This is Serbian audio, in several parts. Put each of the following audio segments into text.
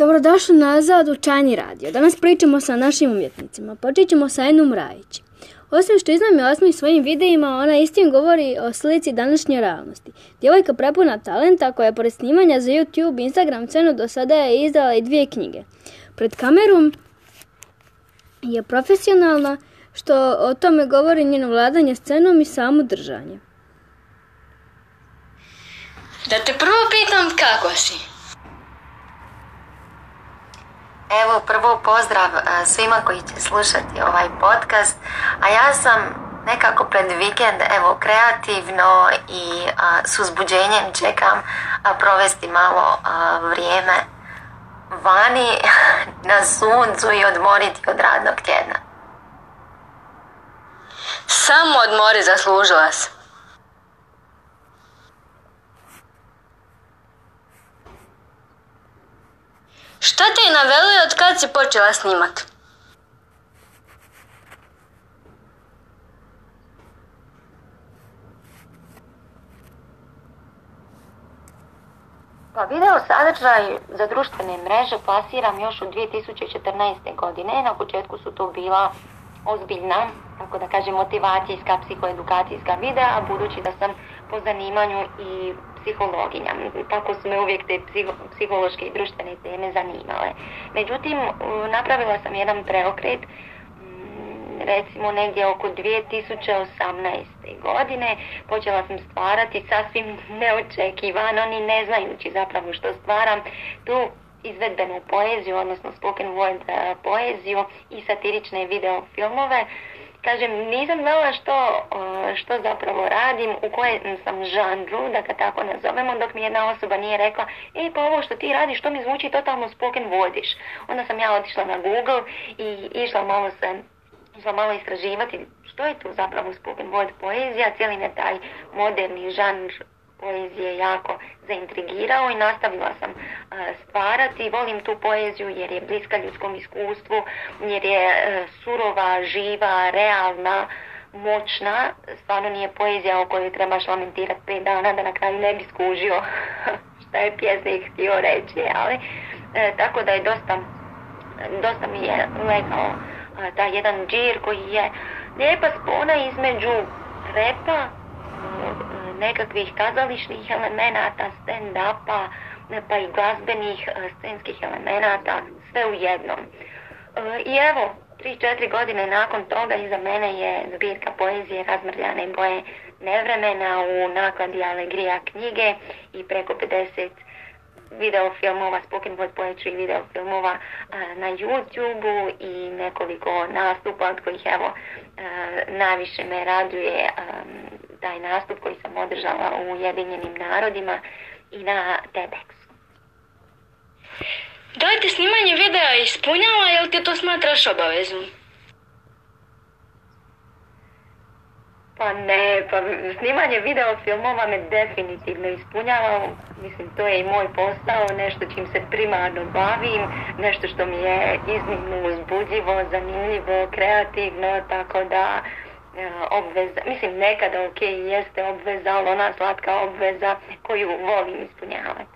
Dobrodošli nazad u Čajni radio. Danas pričamo sa našim umjetnicima. Počet ćemo sa Enom Rajić. Osim što iznam osmi svojim videima, ona istim govori o slici današnje realnosti. Djevojka prepuna talenta koja je pored snimanja za YouTube i Instagram cenu do sada je izdala i dvije knjige. Pred kamerom je profesionalna što o tome govori njeno vladanje scenom i samo držanje. Da te prvo pitam kako si. Evo prvo pozdrav e, svima koji će slušati ovaj podcast, a ja sam nekako pred vikend evo kreativno i a, s uzbuđenjem čekam a, provesti malo vrijeme vani na suncu i odmoriti od radnog tjedna. Samo odmori zaslužila sam. Šta te je navelo i od kad si počela snimat? Pa video sadržaj za društvene mreže plasiram još u 2014. godine. Na početku su to bila ozbiljna, tako da kažem, motivacijska, psihoedukacijska videa, budući da sam po zanimanju i psihologinja, tako su me uvijek te psihološke i društvene teme zanimale. Međutim, napravila sam jedan preokret, mm, recimo negdje oko 2018. godine počela sam stvarati sasvim neočekivano, ni ne znajući zapravo što stvaram, tu izvedbenu poeziju, odnosno spoken word eh, poeziju i satirične videofilmove. filmove kažem, nisam znala što, što zapravo radim, u kojem sam žanru, da ga tako nazovemo, dok mi jedna osoba nije rekla, e pa ovo što ti radiš, to mi zvuči totalno spoken vodiš. Onda sam ja otišla na Google i išla malo se išla malo istraživati što je tu zapravo spoken word poezija, cijeli ne taj moderni žanr je jako zaintrigirao i nastavila sam stvarati. Volim tu poeziju jer je bliska ljudskom iskustvu, jer je e, surova, živa, realna, moćna. Stvarno nije poezija o kojoj trebaš lamentirati pet dana da na kraju ne bi skužio šta je pjesnik htio reći, ali e, tako da je dosta, dosta mi je legao taj jedan džir koji je lijepa spona između repa, nekakvih kazališnih elemenata, stand-upa, pa i glazbenih e, scenskih elemenata, sve u jednom. E, I evo, tri četiri godine nakon toga iza mene je zbirka poezije razmrljane boje nevremena u nakladi Alegrija knjige i preko 50 videofilmova, spoken word poetry videofilmova e, na YouTube-u i nekoliko nastupa od kojih evo najviše me raduje taj nastup koji sam održala u Ujedinjenim narodima i na TEDxu. Da li ti snimanje videa ispunjava jel ti to smatraš obavezom? Pa ne, pa snimanje video filmova me definitivno ispunjava. Mislim, to je i moj posao, nešto čim se primarno bavim, nešto što mi je iznimno uzbudljivo, zanimljivo, kreativno, tako da E, obveza, mislim nekada ok jeste obveza, ali ona slatka obveza koju volim ispunjavati.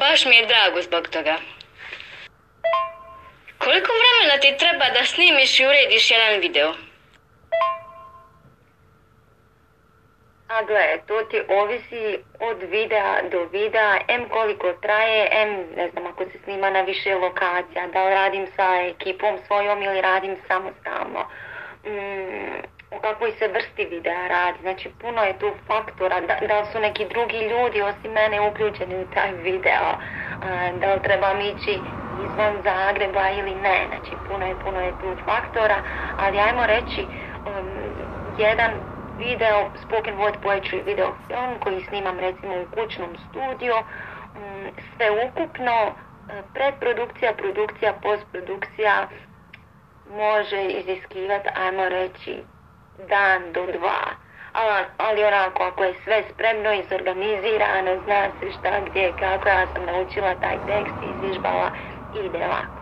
Baš mi je drago zbog toga. Koliko vremena ti treba da snimiš i urediš jedan video? A gle, to ti ovisi od videa do videa, em koliko traje, em ne znam ako se snima na više lokacija, da li radim sa ekipom svojom ili radim samostalno o mm, kakvoj se vrsti videa radi. Znači puno je tu faktora da, su neki drugi ljudi osim mene uključeni u taj video, da li trebam ići izvan Zagreba ili ne. Znači puno je, puno je tu faktora, ali ajmo reći um, jedan video, spoken word poetry video film koji snimam recimo u kućnom studiju, um, sve ukupno, uh, predprodukcija, produkcija, postprodukcija, može iziskivati, ajmo reći, dan do dva. Ali, onako, ako je sve spremno, izorganizirano, zna se šta, gdje, kako, ja sam naučila taj tekst, izvižbala, ide lako.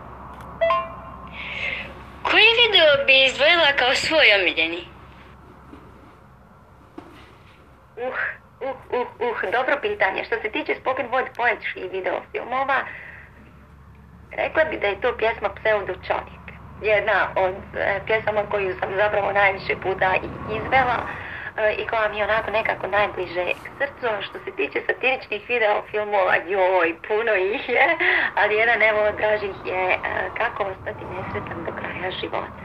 Koji video bi izdvojila kao svoj omiljeni? Uh, uh, uh, uh, dobro pitanje. Što se tiče spoken word poetry i video filmova, rekla bi da je to pjesma Pseudo čovjek jedna od e, pjesama koju sam zapravo najviše puta izvela e, i koja mi je onako nekako najbliže k srcu. Što se tiče satiričnih filmova, joj, puno ih je, ali jedan evo od dražih je e, kako ostati nesretan do kraja života.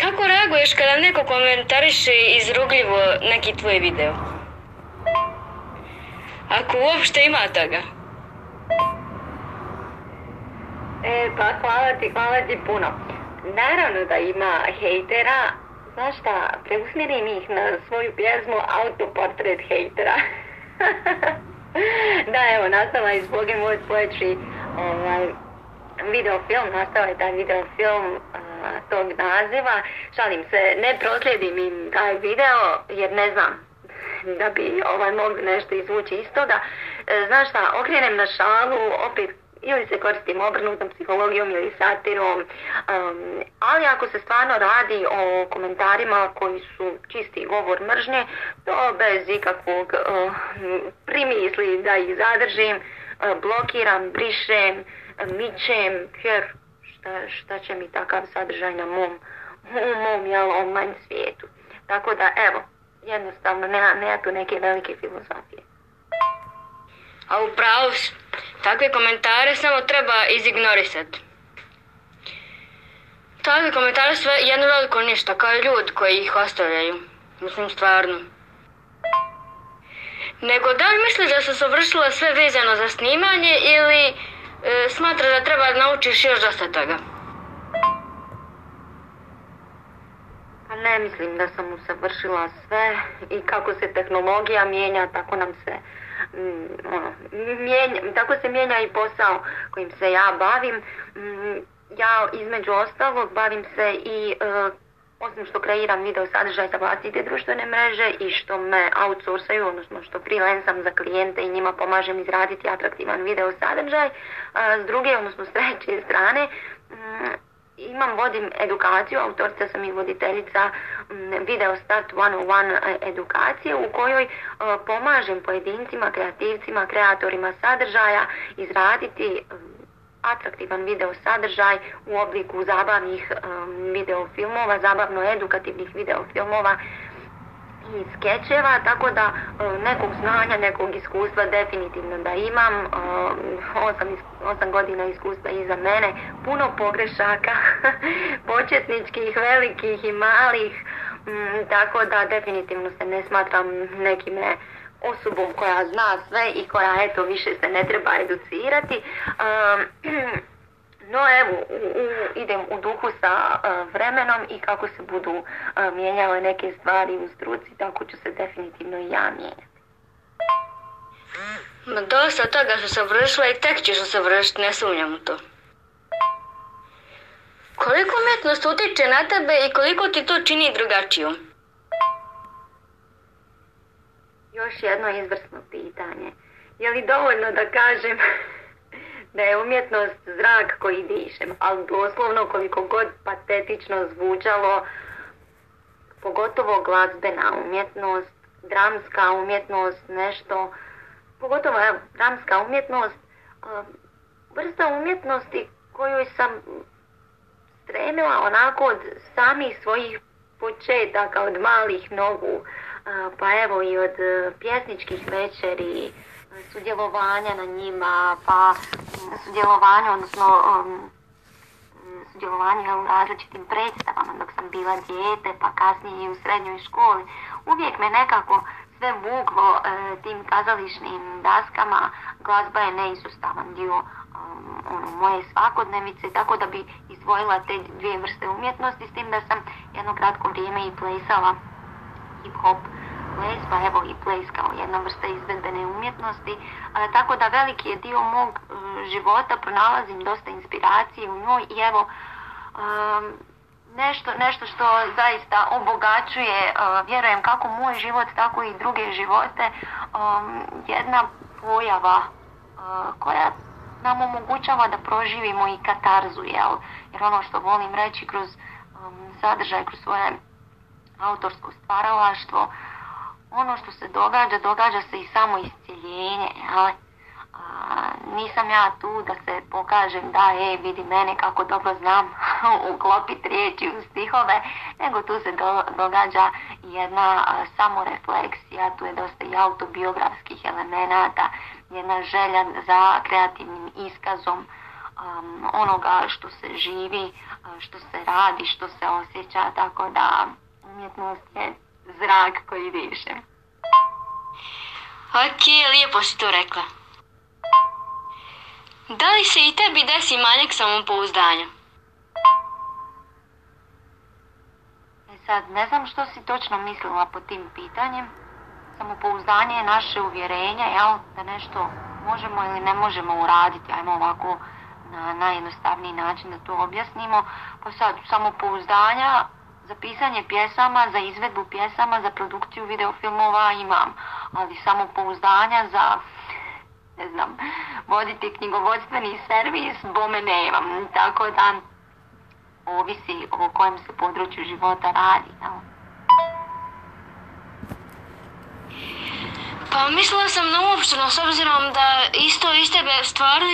Kako reaguješ kada neko komentariše izrugljivo neki tvoj video? Ako uopšte ima toga. E, pa hvala ti, hvala ti puno. Naravno da ima hejtera, znaš šta, preusmjerim ih na svoju pjesmu Autoportret hejtera. da, evo, nastala iz zbog moj Poetry ovaj, videofilm, nastao je taj videofilm to tog naziva. Šalim se, ne proslijedim im taj video jer ne znam da bi ovaj mogli nešto izvući iz toga. E, znaš šta, okrenem na šalu, opet ili se koristim obrnutom psihologijom ili satirom, ali ako se stvarno radi o komentarima koji su čisti govor mržnje, to bez ikakvog eh, primisli da ih zadržim, eh, blokiram, brišem, mičem, jer šta, će mi takav sadržaj na mom, u mom jel, svijetu. Tako da evo, jednostavno nema, nema tu neke velike filozofije. A u pravu Takve komentare samo treba izignorisati. Takve komentare sve jedno veliko ništa, kao i ljudi koji ih ostavljaju. Mislim, stvarno. Nego, da li misliš da su se sve vezano za snimanje ili e, smatra da treba da naučiš još dosta toga? Pa ne mislim da sam usavršila sve i kako se tehnologija mijenja, tako nam se Mm, ono, tako se mijenja i posao kojim se ja bavim. Mm, ja između ostalog bavim se i e, osim što kreiram video sadržaj za vlastite društvene mreže i što me outsourcaju, odnosno što freelancam za klijente i njima pomažem izraditi atraktivan video sadržaj, e, s druge, odnosno s treće strane, mm, imam, vodim edukaciju, autorica sam i voditeljica mm, video start 101 e, edukacije u kojoj e, pomažem pojedincima, kreativcima, kreatorima sadržaja izraditi mm, atraktivan video sadržaj u obliku zabavnih mm, video filmova, zabavno edukativnih video filmova i skečeva, tako da e, nekog znanja, nekog iskustva definitivno da imam. E, osam, godina iskustva iza mene, puno pogrešaka, početničkih, velikih i malih, mm, tako da definitivno se ne smatram nekim osobom koja zna sve i koja eto više se ne treba educirati. E, No evo, idem u duhu sa e, vremenom i kako se budu e, mijenjale neke stvari u struci, tako ću se definitivno i ja mijenjati. Ma dosta toga su se vršila i tek ćeš se vršiti, ne sumnjam u to. Koliko umjetnost utječe na tebe i koliko ti to čini drugačijom? Još jedno izvrsno pitanje. Je li dovoljno da kažem da je umjetnost zrak koji dišem, ali doslovno koliko god patetično zvučalo, pogotovo glazbena umjetnost, dramska umjetnost, nešto, pogotovo ja, dramska umjetnost, vrsta umjetnosti koju sam stremila onako od samih svojih početaka, od malih nogu, pa evo i od e, pjesničkih večeri, sudjelovanja na njima, pa sudjelovanje, odnosno um, sudjelovanje u različitim predstavama dok sam bila dijete, pa kasnije i u srednjoj školi. Uvijek me nekako sve vuklo e, tim kazališnim daskama, glazba je neizustavan dio um, ono, moje svakodnevice, tako da bi izdvojila te dvije vrste umjetnosti, s tim da sam jedno kratko vrijeme i plesala hip-hop pa evo i plays kao jedna vrsta izvedbene umjetnosti, e, tako da veliki je dio mog e, života pronalazim dosta inspiracije u njoj i evo e, nešto, nešto što zaista obogaćuje, vjerujem kako moj život, tako i druge živote, jedna pojava koja nam omogućava da proživimo i katarzu, jel? Jer ono što volim reći kroz sadržaj, kroz svoje autorsko stvaralaštvo, ono što se događa, događa se i samo isciljenje, ali nisam ja tu da se pokažem da, e, vidi mene kako dobro znam uklopiti riječi u stihove, nego tu se događa jedna a, samorefleksija, tu je dosta i autobiografskih elemenata, jedna želja za kreativnim iskazom onoga što se živi, što se radi, što se osjeća, tako da umjetnost je zrak koji dišem. Ok, lijepo si to rekla. Da li se i tebi desi manjak samopouzdanja? E sad ne znam što si točno mislila po tim pitanjem. Samopouzdanje je naše uvjerenje, jel? Da nešto možemo ili ne možemo uraditi. Ajmo ovako na najjednostavniji način da to objasnimo. Pa sad, samopouzdanja za pisanje pjesama, za izvedbu pjesama, za produkciju videofilmova imam, ali samo pouzdanja za ne znam, voditi knjigovodstveni servis, bome nemam. Tako dan, ovisi o kojem se području života radi. Pa mislila sam na uopšteno, s obzirom da isto iz tebe stvarno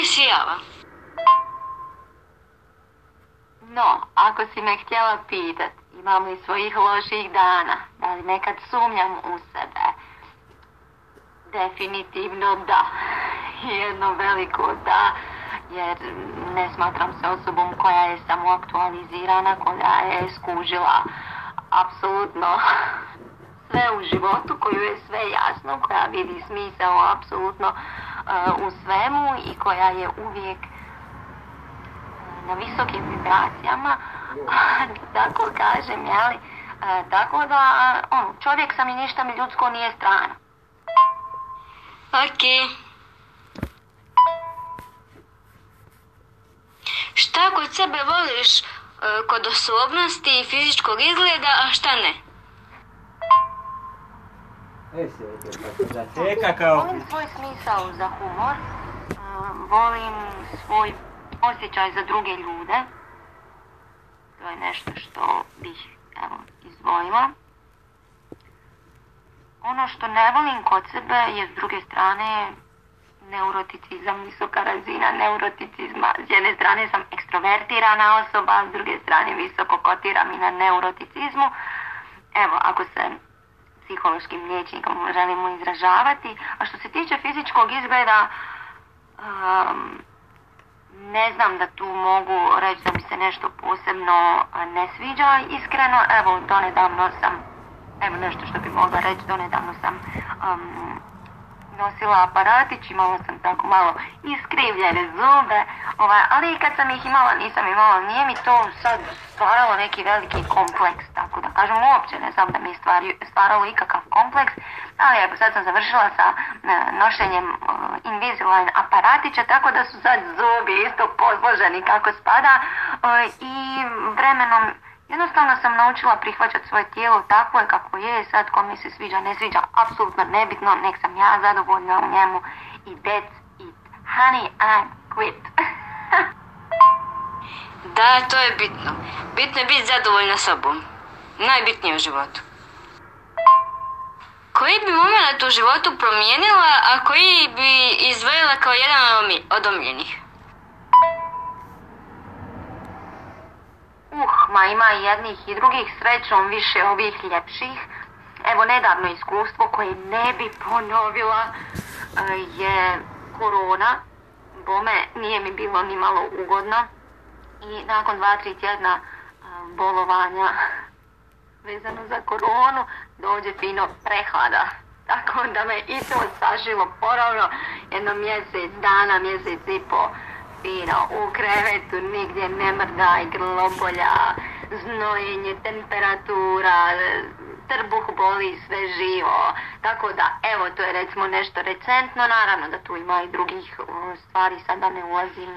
no, ako si me htjela pitat, imam li svojih loših dana, da li nekad sumnjam u sebe? Definitivno da. Jedno veliko da, jer ne smatram se osobom koja je samo aktualizirana, koja je skužila apsolutno sve u životu, koju je sve jasno, koja vidi smisao apsolutno e, u svemu i koja je uvijek na visokim vibracijama, tako kažem, jeli? E, tako da, on, čovjek sam i ništa mi ljudsko nije strano. Ok. Šta kod sebe voliš e, kod osobnosti i fizičkog izgleda, a šta ne? E, volim svoj smisao za humor, volim svoj osjećaj za druge ljude. To je nešto što bih evo, izdvojila. Ono što ne volim kod sebe je s druge strane neuroticizam, visoka razina neuroticizma. S jedne strane sam ekstrovertirana osoba, s druge strane visoko kotiram i na neuroticizmu. Evo, ako se psihološkim liječnikom želimo izražavati. A što se tiče fizičkog izgleda, ehm, ne znam da tu mogu reći da mi se nešto posebno ne sviđa. Iskreno, evo, donedavno sam, evo nešto što bi mogla reći, donedavno sam nosila aparatić, imala sam tako malo iskrivljene zube, ovaj, ali kad sam ih imala, nisam imala, nije mi to sad stvaralo neki veliki kompleks, tako da kažem, uopće ne znam da mi je stvaralo ikakav kompleks, ali evo, sad sam završila sa e, nošenjem uh, Invisalign aparatića, tako da su sad zubi isto posloženi kako spada e, i vremenom Jednostavno sam naučila prihvaćati svoje tijelo takvo je kako je, sad ko mi se sviđa, ne sviđa, apsolutno nebitno, nek sam ja zadovoljna u njemu i that's it. Honey, I'm quit. da, to je bitno. Bitno je biti zadovoljna sobom. Najbitnije u životu. Koji bi moment u životu promijenila, a koji bi izvojila kao jedan od omiljenih? ma ima i jednih i drugih srećom više ovih ljepših. Evo nedavno iskustvo koje ne bi ponovila e, je korona. Bome nije mi bilo ni malo ugodno i nakon dva, tri tjedna e, bolovanja vezano za koronu dođe fino prehlada. Tako da me i to sažilo poravno jedno mjesec dana, mjesec i po fino u krevetu, nigdje ne mrdaj, grlobolja, znojenje, temperatura, trbuh boli sve živo. Tako da, evo, to je recimo nešto recentno, naravno da tu ima i drugih stvari, sada ne ulazim,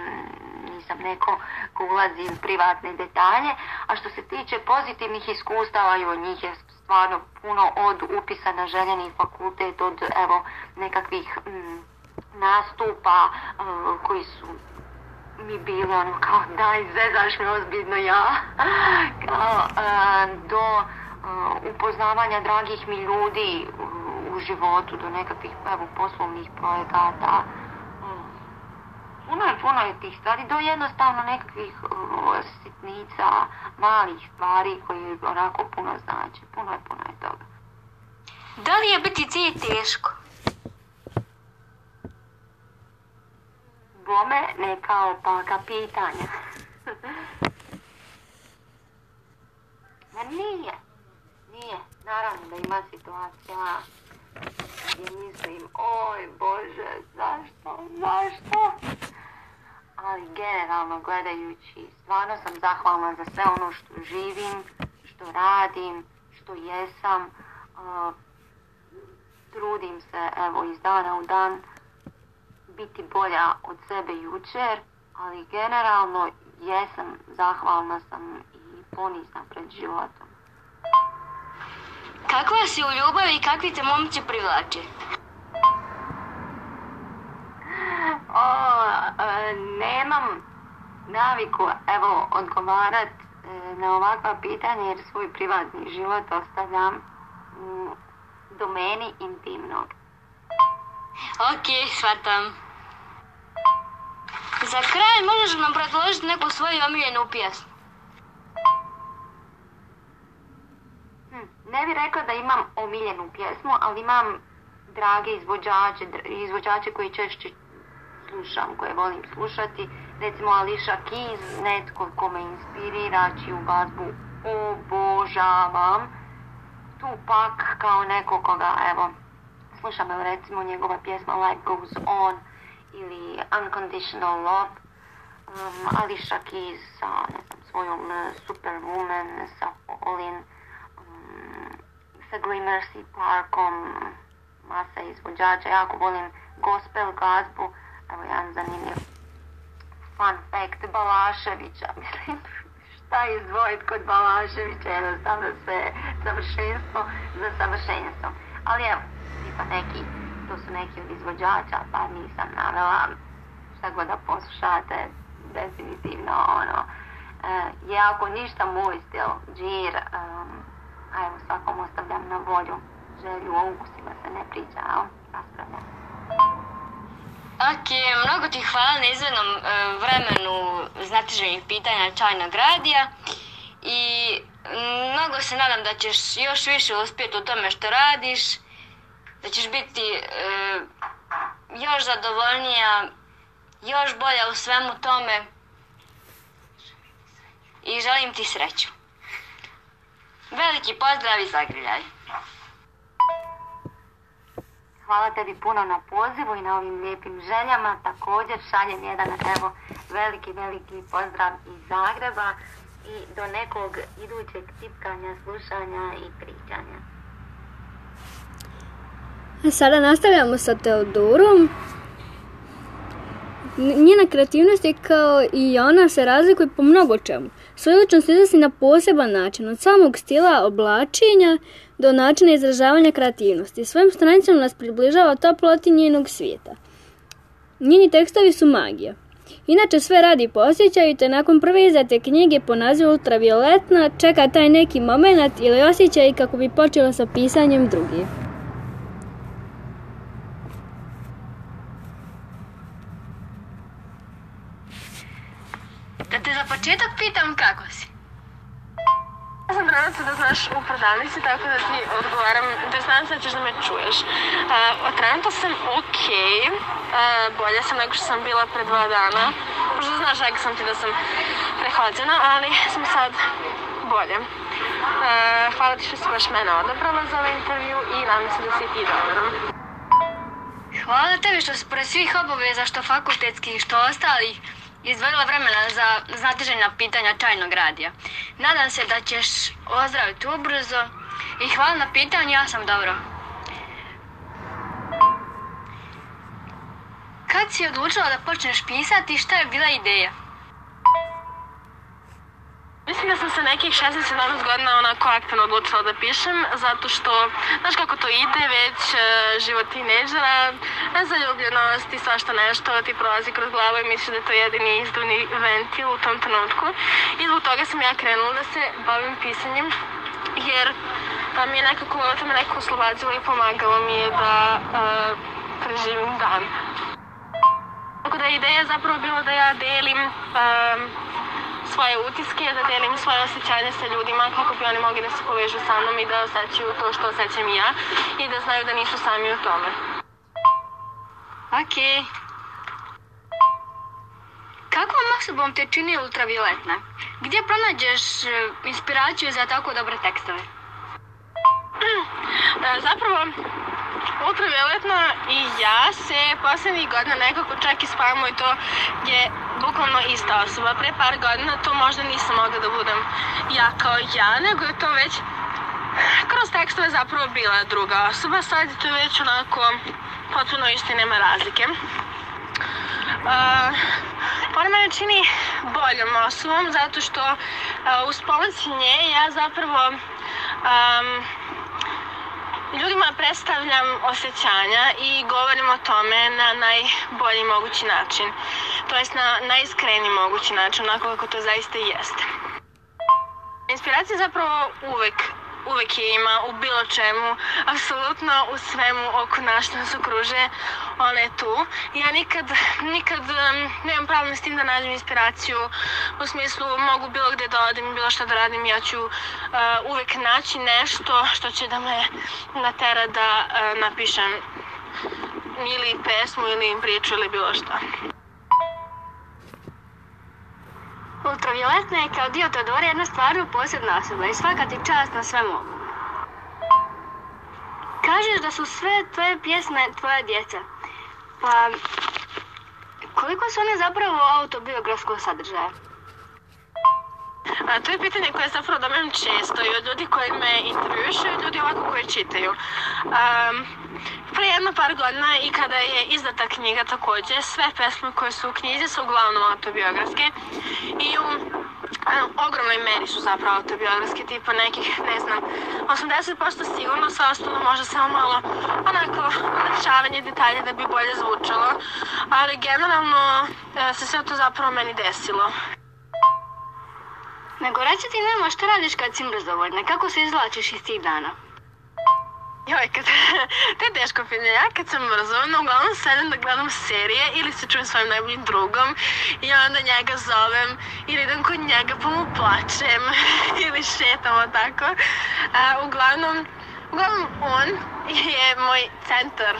nisam neko ko ulazi u privatne detalje. A što se tiče pozitivnih iskustava, i njih je stvarno puno od upisa na željeni fakultet, od evo nekakvih mm, nastupa e, koji su mi bilo ono kao daj zezaš me ozbiljno ja kao e, do e, upoznavanja dragih mi ljudi u, životu do nekakvih poslovnih projekata mm. puno je puno je tih stvari do jednostavno nekakvih e, sitnica malih stvari koje onako puno znači puno je puno je toga da li je biti cilj teško bome neka opaka pitanja. Ma nije, nije. Naravno da ima situacija gdje mislim, oj Bože, zašto, zašto? Ali generalno gledajući, stvarno sam zahvalna za sve ono što živim, što radim, što jesam. trudim se, evo, iz dana u dan biti bolja od sebe jučer, ali generalno jesam, zahvalna sam i ponizna pred životom. Kakva si u ljubavi i kakvi te momci privlače? O, e, nemam naviku evo odgovarat e, na ovakva pitanja jer svoj privatni život ostavljam u domeni intimnog. Ok, shvatam. Za kraj možeš nam predložiti neku svoju omiljenu pjesmu? Hm, ne bih rekla da imam omiljenu pjesmu, ali imam drage izvođače, izvođače koji češće slušam, koje volim slušati. Recimo Ališa Keys, netko ko me inspirira, čiju glazbu obožavam. Tu pak kao neko koga, evo, slušam recimo njegova pjesma Life Goes On, ili Unconditional Love, um, Ališa Keys sa ne znam, svojom uh, Superwoman, sa Olin, um, sa Gramercy Parkom, masa izvođača, jako volim gospel glazbu, evo jedan zanimljiv fun fact Balaševića, mislim, šta izdvojit kod Balaševića, jednostavno se savršenstvo za savršenstvo. Ali evo, tipa neki to su neki od izvođača, pa nisam navela, šta god da poslušate, definitivno ono, uh, je ako ništa moj stil, džir, um, a evo svakom ostavljam na volju, želju o ukusima se ne priča, A raspravljam. Ok, mnogo ti hvala na izvednom e, vremenu znatiženih pitanja Čajnog radija i mnogo se nadam da ćeš još više uspjeti u tome što radiš da ćeš biti e, još zadovoljnija, još bolja u svemu tome i želim ti sreću. Veliki pozdrav i zagrljaj. Hvala tebi puno na pozivu i na ovim lijepim željama. Također šaljem jedan evo veliki, veliki pozdrav iz Zagreba i do nekog idućeg tipkanja, slušanja i pričanja. A sada nastavljamo sa Teodorom. Njena kreativnost je kao i ona se razlikuje po mnogo čemu. Svoju ličnost iznosi na poseban način, od samog stila oblačenja do načina izražavanja kreativnosti. Svojim stranicom nas približava toploti njenog svijeta. Njeni tekstovi su magija. Inače sve radi po osjećaju te nakon prve izdate knjige po nazivu Ultravioletna čeka taj neki moment ili osjećaj kako bi počelo sa pisanjem druge. početak pitam kako si. Ja sam da znaš u prodavnici, tako da ti odgovaram, da znam da znači ćeš da me čuješ. Uh, sam ok, uh, bolja sam nego što sam bila pre dva dana. Možda znaš, rekao sam ti da sam prehlađena, ali sam sad bolje. Uh, hvala ti što si baš mene odabrala za ovaj intervju i nadam se da si ti dobro. Hvala tebi što si pored svih obaveza, što fakultetskih, što ostalih, izdvojila vremena za znatiženja pitanja Čajnog radija. Nadam se da ćeš ozdraviti ubrzo i hvala na pitanju, ja sam dobro. Kad si odlučila da počneš pisati, šta je bila ideja? Mislim da sam se nekih 16-17 godina onako aktivno odlučila da pišem, zato što, znaš kako to ide, već e, život tineđera, e, zaljubljenost i svašta nešto ti prolazi kroz glavu i misliš da je to jedini izduvni ventil u tom trenutku. I zbog toga sam ja krenula da se bavim pisanjem, jer pa mi je nekako, to nekako i pomagalo mi je da preživim dan. Tako da ideja zapravo bila da ja delim svoje utiske, da delim svoje osjećanje sa ljudima kako bi oni mogli da se povežu sa mnom i da osjećaju to što osjećam ja i da znaju da nisu sami u tome. Ok. Kakvom osobom te čini ultravioletna? Gdje pronađeš eh, inspiraciju za tako dobre tekstove? E, zapravo, ultravioletno i ja se posljednjih godina nekako čak i spavamo i to je bukvalno ista osoba. Pre par godina to možda nisam mogla da budem ja kao ja, nego je to već kroz tekstove zapravo bila druga osoba. Sad je to već onako potpuno isto nema razlike. Uh, ona mene čini boljom osobom zato što uz pomoć nje ja zapravo ljudima predstavljam osjećanja i govorim o tome na najbolji mogući način. To jest na najiskreniji mogući način, onako kako to zaista i jeste. Inspiracija je zapravo uvek uvek je ima u bilo čemu, apsolutno u svemu oko nas okruženja, nas okruže, ona je tu. Ja nikad, nikad nemam problem s tim da nađem inspiraciju, u smislu mogu bilo gde da odem, bilo što da radim, ja ću e, uvijek uvek naći nešto što će da me natera da e, napišem ili pesmu ili priču ili bilo što. Ultravioletna je kao dio Teodora jedna stvarno posebna osoba i svaka ti čast na svemu. Kažeš da su sve tvoje pjesme tvoja djeca. Pa, koliko su one zapravo autobiografskog sadržaja? to je pitanje koje zapravo dobijem često i od ljudi koji me intervjušu i ljudi ovako koji čitaju. prije jedno par godina i kada je izdata knjiga također, sve pesme koje su u knjizi su uglavnom autobiografske i u ogromnoj meri su zapravo autobiografske, tipa nekih, ne znam, 80% sigurno, sa ostalo može samo malo onako odrećavanje detalje da bi bolje zvučalo, ali generalno e, se sve to zapravo meni desilo. Nego reći ti nama što radiš kad si mrzovoljna, kako se izlačiš iz tih dana? Joj, kad, to je teško pitanje. Ja kad sam mrzovna, uglavnom sedem da gledam serije ili se čujem svojim najboljim drugom i onda njega zovem ili idem kod njega pa mu plačem ili šetamo tako. uglavnom, uglavnom on je moj centar.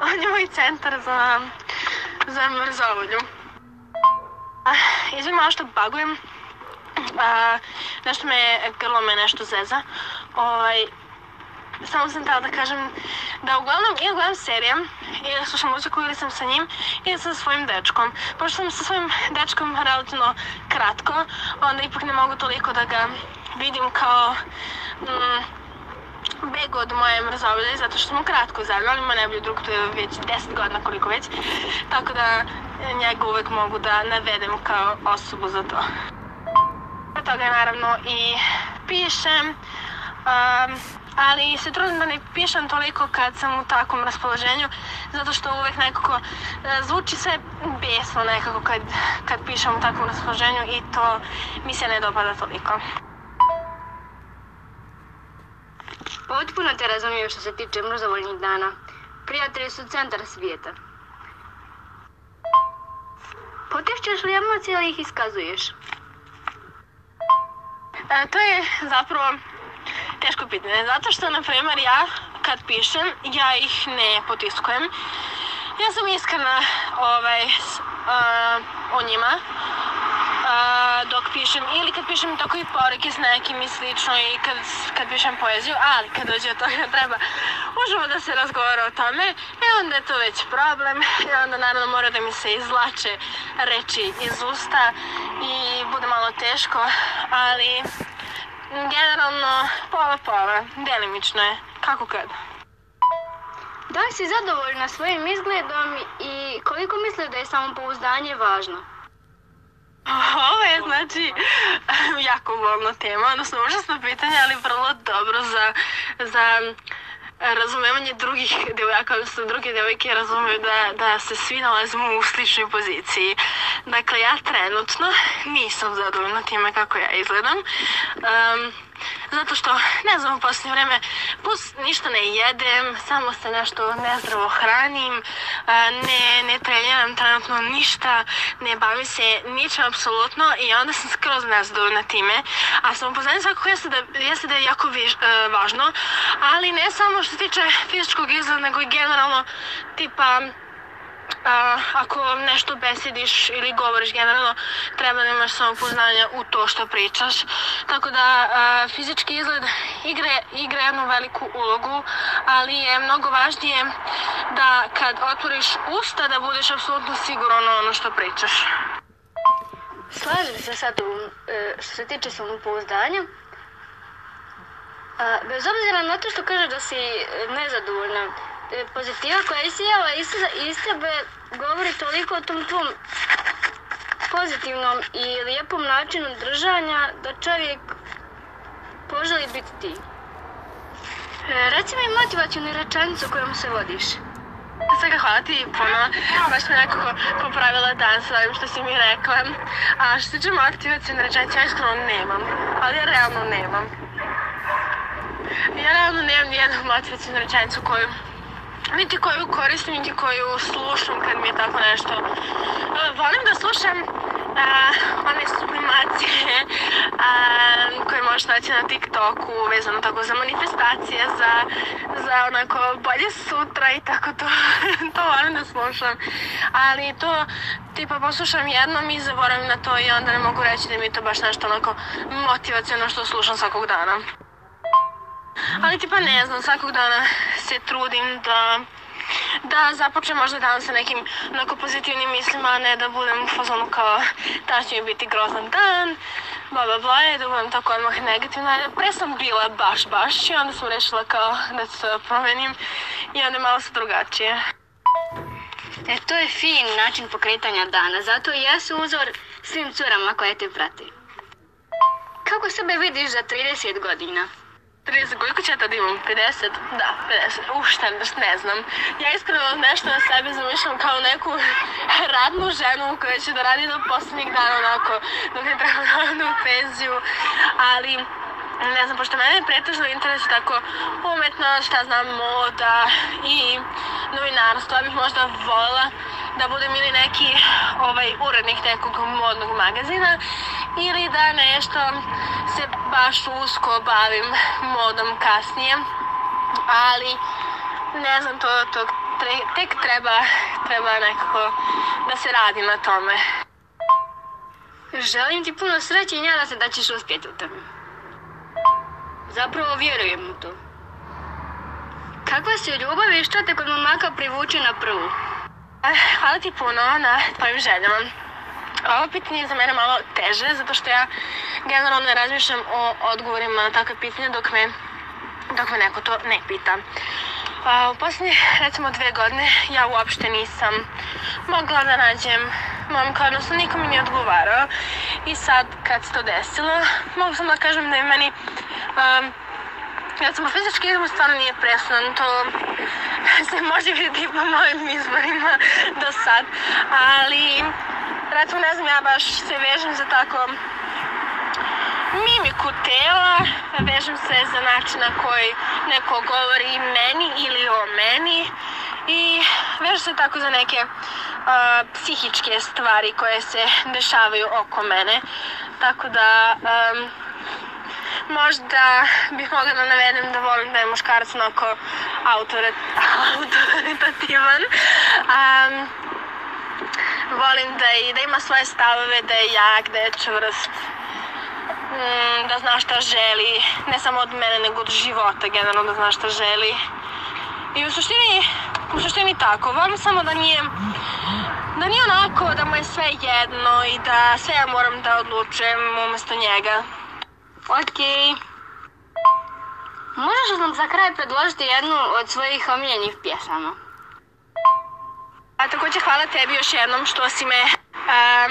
on je moj centar za, za izvim malo što bagujem. nešto me, grlo me nešto zeza. Ovaj, samo sam htjela da kažem da uglavnom ili gledam serije, ili slušam muziku, ili sam sa njim, ili sam sa svojim dečkom. Pošto sam sa svojim dečkom relativno kratko, onda ipak ne mogu toliko da ga vidim kao... Mm, Bego od moje mrzovlje zato što smo kratko zajedno, ali ima najbolji drug to je već 10 godina koliko već, tako da e, njega uvek mogu da navedem kao osobu za to. Od toga naravno i pišem, ali se trudim da ne pišem toliko kad sam u takvom raspoloženju, zato što uvek nekako e, zvuči sve besno nekako kad, kad pišem u takvom raspoloženju i to mi se ne dopada toliko. Potpuno te razumijem što se tiče mrzovoljnih dana. Prijatelji su centar svijeta. Potišćeš li emocije ili ih iskazuješ? to je zapravo teško pitanje. Zato što, na primjer, ja kad pišem, ja ih ne potiskujem. Ja sam iskrena ovaj, o eh, njima dok pišem ili kad pišem tako i poruke s nekim i slično i kad, kad pišem poeziju, ali kad dođe od toga treba uživo da se razgovara o tome i e, onda je to već problem i e, onda naravno mora da mi se izlače reći iz usta i bude malo teško, ali generalno pola pola, delimično je, kako kad. Da li si zadovoljna svojim izgledom i koliko misliš da je samopouzdanje važno? Ovo je znači jako bolna tema, odnosno užasno pitanje, ali vrlo dobro za, za razumevanje drugih devojaka, odnosno druge djevojke razumiju da, da se svi nalazimo u sličnoj poziciji. Dakle, ja trenutno nisam zadovoljna time kako ja izgledam. Zato što, ne znam, u posljednje vrijeme, plus ništa ne jedem, samo se nešto nezdravo hranim, ne, ne treniram trenutno ništa, ne bavim se ničem apsolutno i onda sam skroz na time. A sam svakako jeste da, jeste da je jako e, važno, ali ne samo što se tiče fizičkog izgleda, nego i generalno tipa ako nešto besediš ili govoriš generalno, treba da imaš u to što pričaš. Tako da fizički izgled igre igra jednu veliku ulogu, ali je mnogo važnije da kad otvoriš usta da budeš apsolutno siguran ono što pričaš. Slažem se sad u, e, što se tiče samopouzdanja. Bez obzira na to što kaže da si e, nezadovoljna, E, pozitiva koja je isijala iz tebe govori toliko o tom tvom pozitivnom i lijepom načinu držanja da čovjek poželi biti ti. E, reci mi motivacijnu rečenicu kojom se vodiš. Svega hvala ti puno, baš me nekako popravila dan s ovim što si mi rekla. A što se tiče motivacijne rečenice, ja iskreno nemam, ali ja realno nemam. Ja realno nemam nijednu motivacijnu rečenicu koju niti koju koristim, niti koju slušam kad mi je tako nešto. E, volim da slušam e, one sublimacije e, koje možeš naći na TikToku vezano tako za manifestacije, za, onako bolje sutra i tako to. to volim da slušam. Ali to tipa poslušam jednom i zaboravim na to i onda ne mogu reći da mi je to baš nešto onako motivacijeno što slušam svakog dana. Ali tipa ne znam, svakog dana se trudim da da započnem možda dan sa nekim onako pozitivnim mislima, a ne da budem u fazonu kao da će mi biti grozan dan, bla bla bla, i da budem tako odmah negativna. Pre sam bila baš baš i onda sam rešila kao da se promenim i onda malo se drugačije. E, to je fin način pokretanja dana, zato i ja su uzor svim curama koje te prati. Kako sebe vidiš za 30 godina? 30 koliko će imam? 50? Da, 50. Uf, ne znam. Ja iskreno nešto na sebi zamišljam kao neku radnu ženu koja će da radi do posljednjeg dana onako, dok je treba penziju. Ali, ne znam, pošto mene pretežno interes tako umetno, šta znam, moda i novinarstvo, ja bih možda voljela da budem ili neki ovaj, urednik nekog modnog magazina ili da nešto se baš usko bavim modom kasnije. Ali ne znam, to, to tek treba, treba nekako da se radi na tome. Želim ti puno sreće i nadam se da ćeš uspjeti u tome. Zapravo vjerujem u to. Kakva si ljubavi i što te kod momaka privuče na prvu? Eh, hvala ti puno na tvojim željama. Ovo pitanje je za mene malo teže, zato što ja generalno ne razmišljam o odgovorima na takve pitanje, dok me, dok me neko to ne pita. u posljednje, recimo, dve godine ja uopšte nisam mogla da nađem mom odnosno niko mi nije odgovarao. I sad, kad se to desilo, mogu sam da kažem da je meni... recimo, um, fizički izbor stvarno nije presunan, to se može vidjeti po mojim izborima do sad, ali recimo ne znam, ja baš se vežem za tako mimiku tela, vežem se za način na koji neko govori meni ili o meni i vežem se tako za neke psihičke stvari koje se dešavaju oko mene. Tako da možda bih mogla da navedem da volim da je muškarac onako autoritativan volim da, i, da ima svoje stavove, da je jak, da je čvrst, mm, da zna šta želi, ne samo od mene, nego od života generalno da zna šta želi. I u suštini, u suštini tako, volim samo da nije, da nije onako, da mu je sve jedno i da sve ja moram da odlučujem umjesto njega. Okej. Možeš nam za kraj predložiti jednu od svojih omiljenih pjesama? A također hvala tebi još jednom što si me... Eh,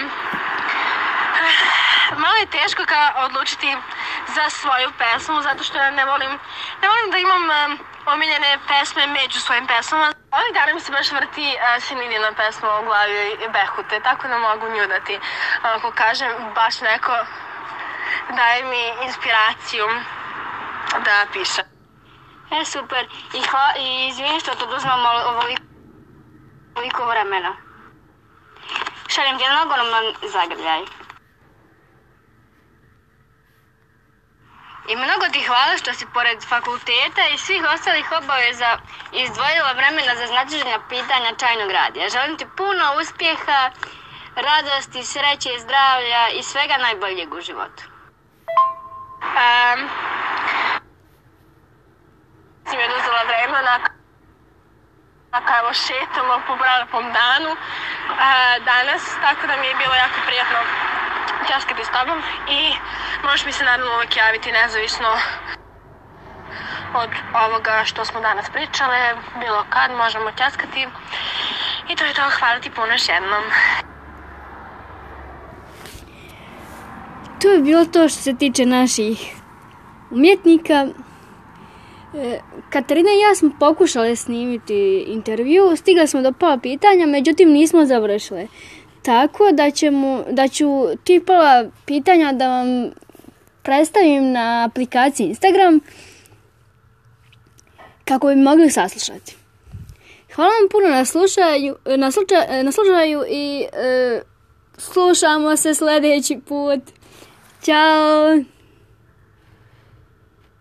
malo je teško kao odlučiti za svoju pesmu, zato što ja ne volim, ne volim da imam omiljene pesme među svojim pesmama. Ovi ovaj dana mi se baš vrti uh, eh, Sininina pesma o glavi i Behute, tako ne mogu nju dati. Ako kažem, baš neko daje mi inspiraciju da pišem. E, super. I, i što ovoliko koliko vremena? Šalim ti onom na zagrljaj. I mnogo ti hvala što si pored fakulteta i svih ostalih obaveza izdvojila vremena za značenja pitanja Čajnog radija. Želim ti puno uspjeha, radosti, sreće zdravlja i svega najboljeg u životu. si mi oduzela vremena tako pa evo šetamo po Branopom danu e, danas, tako da mi je bilo jako prijatno časkati s tobom i možeš mi se naravno uvijek javiti nezavisno od ovoga što smo danas pričale, bilo kad možemo časkati i to je to, hvala ti puno još jednom. To je bilo to što se tiče naših umjetnika. E, Katarina i ja smo pokušali snimiti intervju, stigli smo do pola pitanja, međutim nismo završile. Tako da, ćemo, da ću ti pola pitanja da vam predstavim na aplikaciji Instagram kako bi mogli saslušati. Hvala vam puno na slušaju, i e, slušamo se sljedeći put. Ćao!